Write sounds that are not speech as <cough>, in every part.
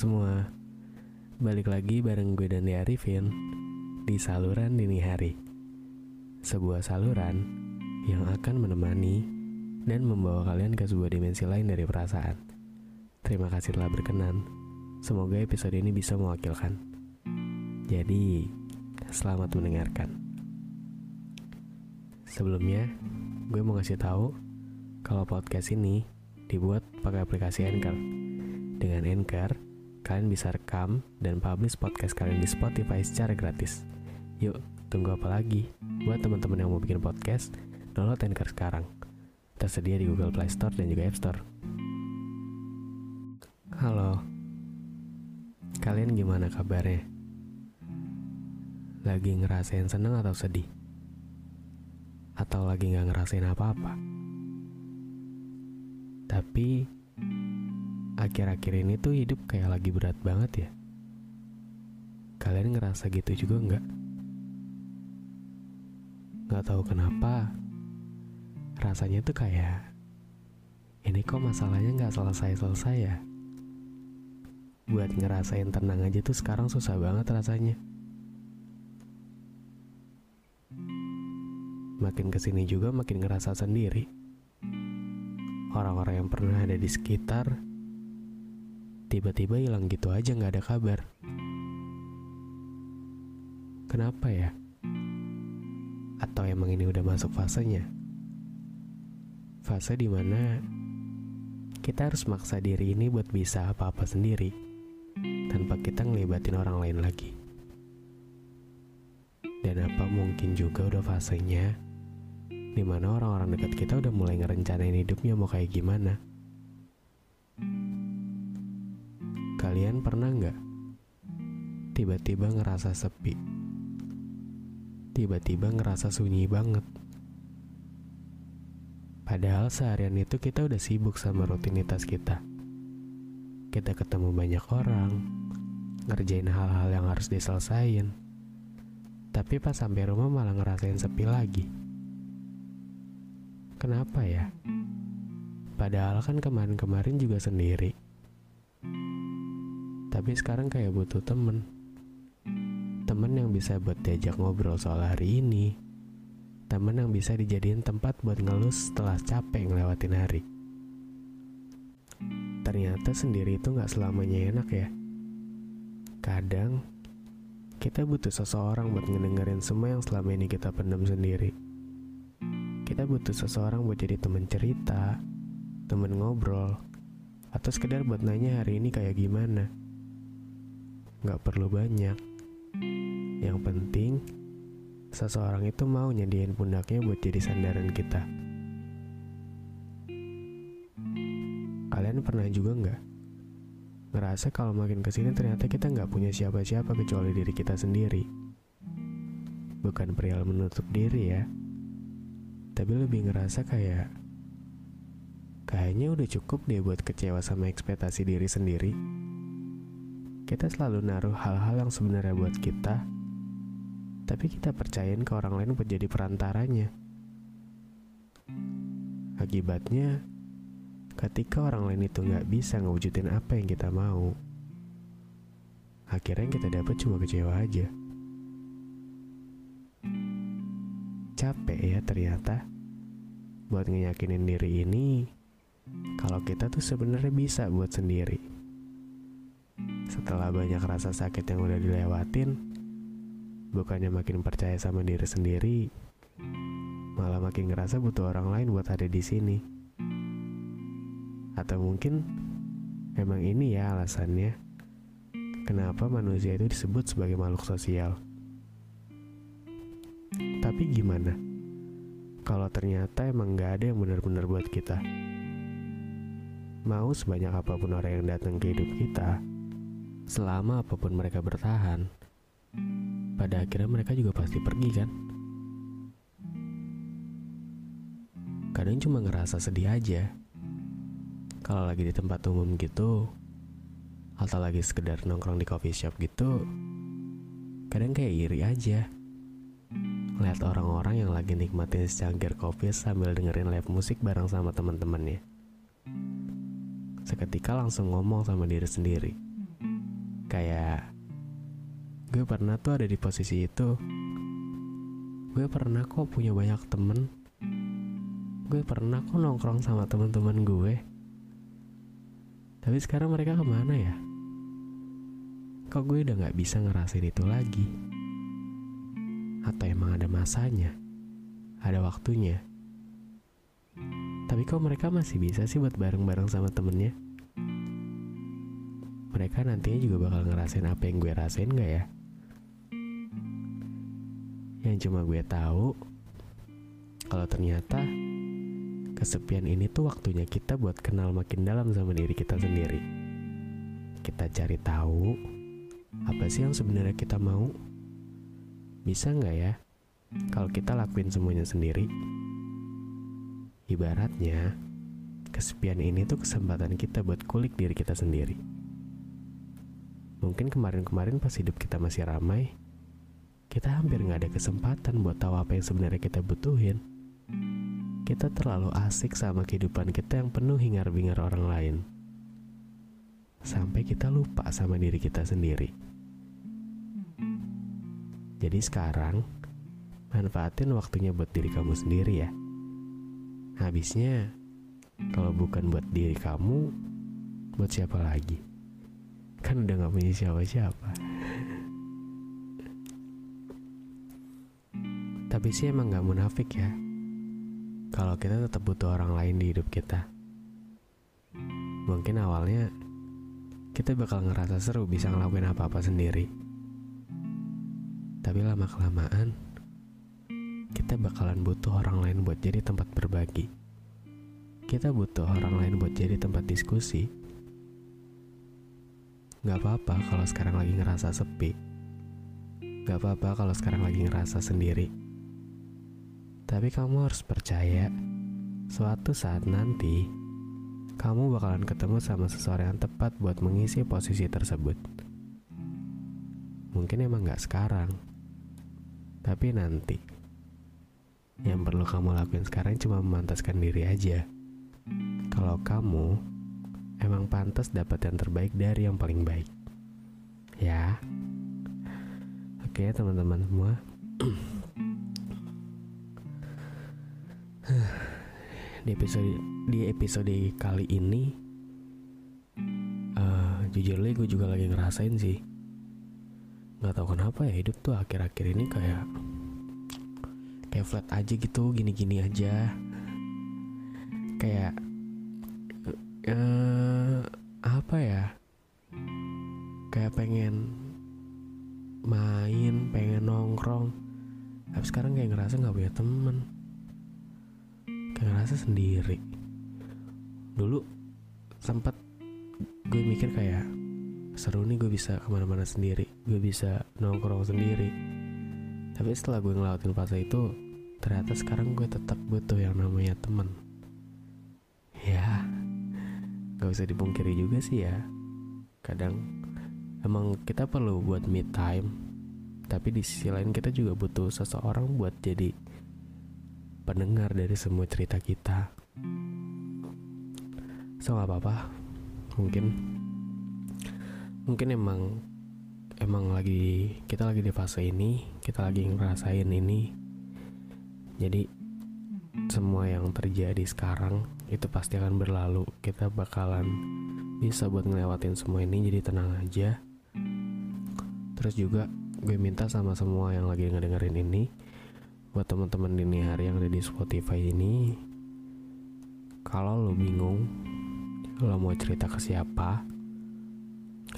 semua. Balik lagi bareng gue dan Arifin Di saluran dini hari. Sebuah saluran yang akan menemani Dan membawa kalian ke sebuah dimensi lain dari perasaan. Terima kasih telah berkenan. Semoga episode ini bisa mewakilkan. Jadi Selamat mendengarkan. Sebelumnya Gue mau ngasih tahu Kalau podcast ini Dibuat pakai aplikasi Anchor. Dengan Anchor, kalian bisa rekam dan publish podcast kalian di Spotify secara gratis. Yuk, tunggu apa lagi? Buat teman-teman yang mau bikin podcast, download Anchor sekarang. Tersedia di Google Play Store dan juga App Store. Halo. Kalian gimana kabarnya? Lagi ngerasain seneng atau sedih? Atau lagi nggak ngerasain apa-apa? Tapi akhir-akhir ini tuh hidup kayak lagi berat banget ya. Kalian ngerasa gitu juga nggak? Nggak tahu kenapa, rasanya tuh kayak ini kok masalahnya nggak selesai-selesai ya. Buat ngerasain tenang aja tuh sekarang susah banget rasanya. Makin ke sini juga makin ngerasa sendiri. Orang-orang yang pernah ada di sekitar tiba-tiba hilang gitu aja nggak ada kabar. Kenapa ya? Atau emang ini udah masuk fasenya? Fase di mana kita harus maksa diri ini buat bisa apa-apa sendiri tanpa kita ngelibatin orang lain lagi. Dan apa mungkin juga udah fasenya di mana orang-orang dekat kita udah mulai ngerencanain hidupnya mau kayak gimana. Kalian pernah nggak tiba-tiba ngerasa sepi? Tiba-tiba ngerasa sunyi banget. Padahal seharian itu kita udah sibuk sama rutinitas kita. Kita ketemu banyak orang, ngerjain hal-hal yang harus diselesain. Tapi pas sampai rumah malah ngerasain sepi lagi. Kenapa ya? Padahal kan kemarin-kemarin juga sendiri tapi sekarang kayak butuh temen. Temen yang bisa buat diajak ngobrol soal hari ini. Temen yang bisa dijadiin tempat buat ngelus setelah capek ngelewatin hari. Ternyata sendiri itu gak selamanya enak ya. Kadang kita butuh seseorang buat ngedengerin semua yang selama ini kita pendam sendiri. Kita butuh seseorang buat jadi temen cerita temen ngobrol atau sekedar buat nanya hari ini kayak gimana Gak perlu banyak. Yang penting, seseorang itu mau nyediain pundaknya buat jadi sandaran kita. Kalian pernah juga nggak ngerasa kalau makin ke sini ternyata kita nggak punya siapa-siapa kecuali diri kita sendiri? Bukan perihal menutup diri ya, tapi lebih ngerasa kayak kayaknya udah cukup deh buat kecewa sama ekspektasi diri sendiri kita selalu naruh hal-hal yang sebenarnya buat kita, tapi kita percayain ke orang lain buat jadi perantaranya. Akibatnya, ketika orang lain itu nggak bisa ngewujudin apa yang kita mau, akhirnya yang kita dapat cuma kecewa aja. Capek ya ternyata buat ngeyakinin diri ini kalau kita tuh sebenarnya bisa buat sendiri. Setelah banyak rasa sakit yang udah dilewatin, bukannya makin percaya sama diri sendiri, malah makin ngerasa butuh orang lain buat ada di sini. Atau mungkin emang ini ya alasannya kenapa manusia itu disebut sebagai makhluk sosial. Tapi gimana? Kalau ternyata emang gak ada yang benar-benar buat kita. Mau sebanyak apa pun orang yang datang ke hidup kita, selama apa pun mereka bertahan, pada akhirnya mereka juga pasti pergi kan? Kadang cuma ngerasa sedih aja. Kalau lagi di tempat umum gitu, atau lagi sekedar nongkrong di coffee shop gitu, kadang kayak iri aja. Lihat orang-orang yang lagi nikmatin secangkir kopi sambil dengerin live musik bareng sama teman-temannya. Seketika langsung ngomong sama diri sendiri. Kayak, gue pernah tuh ada di posisi itu. Gue pernah kok punya banyak temen. Gue pernah kok nongkrong sama teman-teman gue. Tapi sekarang mereka ke mana ya? Kok gue udah gak bisa ngerasain itu lagi? Atau emang ada masanya? Ada waktunya? Tapi kok mereka masih bisa sih buat bareng-bareng sama temennya mereka nantinya juga bakal ngerasain apa yang gue rasain gak ya yang cuma gue tahu kalau ternyata Kesepian ini tuh waktunya kita buat kenal makin dalam sama diri kita sendiri. Kita cari tahu apa sih yang sebenarnya kita mau. Bisa nggak ya kalau kita lakuin semuanya sendiri? Ibaratnya, kesepian ini tuh kesempatan kita buat kulik diri kita sendiri. Mungkin kemarin-kemarin pas hidup kita masih ramai, kita hampir nggak ada kesempatan buat tahu apa yang sebenarnya kita butuhin kita terlalu asik sama kehidupan kita yang penuh hingar-bingar orang lain. Sampai kita lupa sama diri kita sendiri. Jadi sekarang, manfaatin waktunya buat diri kamu sendiri ya. Habisnya, kalau bukan buat diri kamu, buat siapa lagi? Kan udah gak punya siapa-siapa. Tapi sih emang gak munafik ya kalau kita tetap butuh orang lain di hidup kita. Mungkin awalnya kita bakal ngerasa seru bisa ngelakuin apa-apa sendiri. Tapi lama-kelamaan kita bakalan butuh orang lain buat jadi tempat berbagi. Kita butuh orang lain buat jadi tempat diskusi. Gak apa-apa kalau sekarang lagi ngerasa sepi. Gak apa-apa kalau sekarang lagi ngerasa sendiri tapi kamu harus percaya, suatu saat nanti kamu bakalan ketemu sama seseorang yang tepat buat mengisi posisi tersebut. Mungkin emang gak sekarang, tapi nanti. Yang perlu kamu lakuin sekarang cuma memantaskan diri aja. Kalau kamu emang pantas dapat yang terbaik dari yang paling baik. Ya. Oke, teman-teman semua. di episode di episode kali ini uh, jujur gue juga lagi ngerasain sih nggak tahu kenapa ya hidup tuh akhir-akhir ini kayak kayak flat aja gitu gini-gini aja kayak uh, apa ya? Kayak pengen main pengen nongkrong. Tapi sekarang kayak ngerasa nggak punya temen. Kayak ngerasa sendiri. Dulu sempat gue mikir kayak seru nih gue bisa ke mana-mana sendiri gue bisa nongkrong sendiri. Tapi setelah gue ngelawatin fase itu ternyata sekarang gue tetap butuh yang namanya temen. ya gak usah dipungkiri juga sih ya kadang emang kita perlu buat me time tapi di sisi lain kita juga butuh seseorang buat jadi pendengar dari semua cerita kita. So gak apa-apa, mungkin mungkin emang emang lagi kita lagi di fase ini, kita lagi ngerasain ini. Jadi semua yang terjadi sekarang itu pasti akan berlalu. Kita bakalan bisa buat ngelewatin semua ini, jadi tenang aja. Terus juga gue minta sama semua yang lagi ngedengerin ini buat teman-teman dini hari yang ada di Spotify ini kalau lo bingung lo mau cerita ke siapa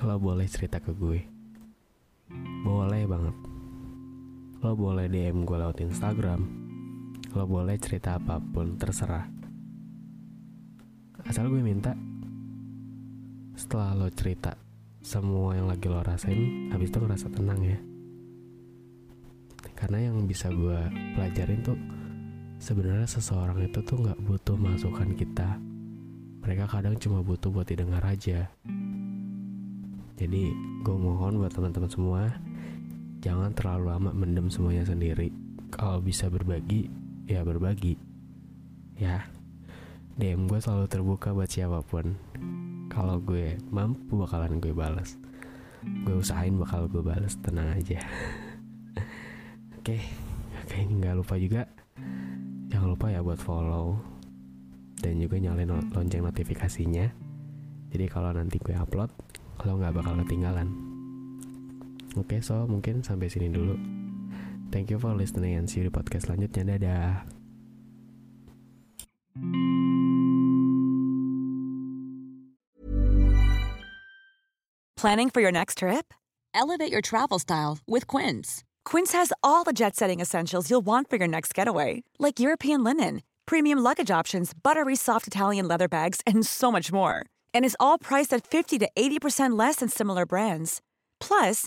lo boleh cerita ke gue boleh banget Lo boleh DM gue lewat Instagram. Lo boleh cerita apa pun, terserah. Asal gue minta setelah lo cerita semua yang lagi lo rasain, habis itu ngerasa tenang ya. Karena yang bisa gue pelajarin tuh sebenarnya seseorang itu tuh nggak butuh masukan kita. Mereka kadang cuma butuh buat didengar aja. Jadi gue mohon buat teman-teman semua jangan terlalu lama mendem semuanya sendiri. Kalau bisa berbagi, ya berbagi. Ya, DM gue selalu terbuka buat siapa pun. Kalau gue mampu bakalan gue balas. Gue usahain bakal gue balas, tenang aja. <laughs> Oke, oke nggak lupa juga. Jangan lupa ya buat follow dan juga nyalain lonceng notifikasinya. Jadi kalau nanti gue upload, lo nggak bakal ketinggalan. Oke, so mungkin sampai sini dulu. Thank you for listening and see you di podcast selanjutnya. Dadah. Planning for your next trip? Elevate your travel style with Quince. Quince has all the jet setting essentials you'll want for your next getaway, like European linen, premium luggage options, buttery soft Italian leather bags, and so much more. And is all priced at 50 to 80% less than similar brands. Plus,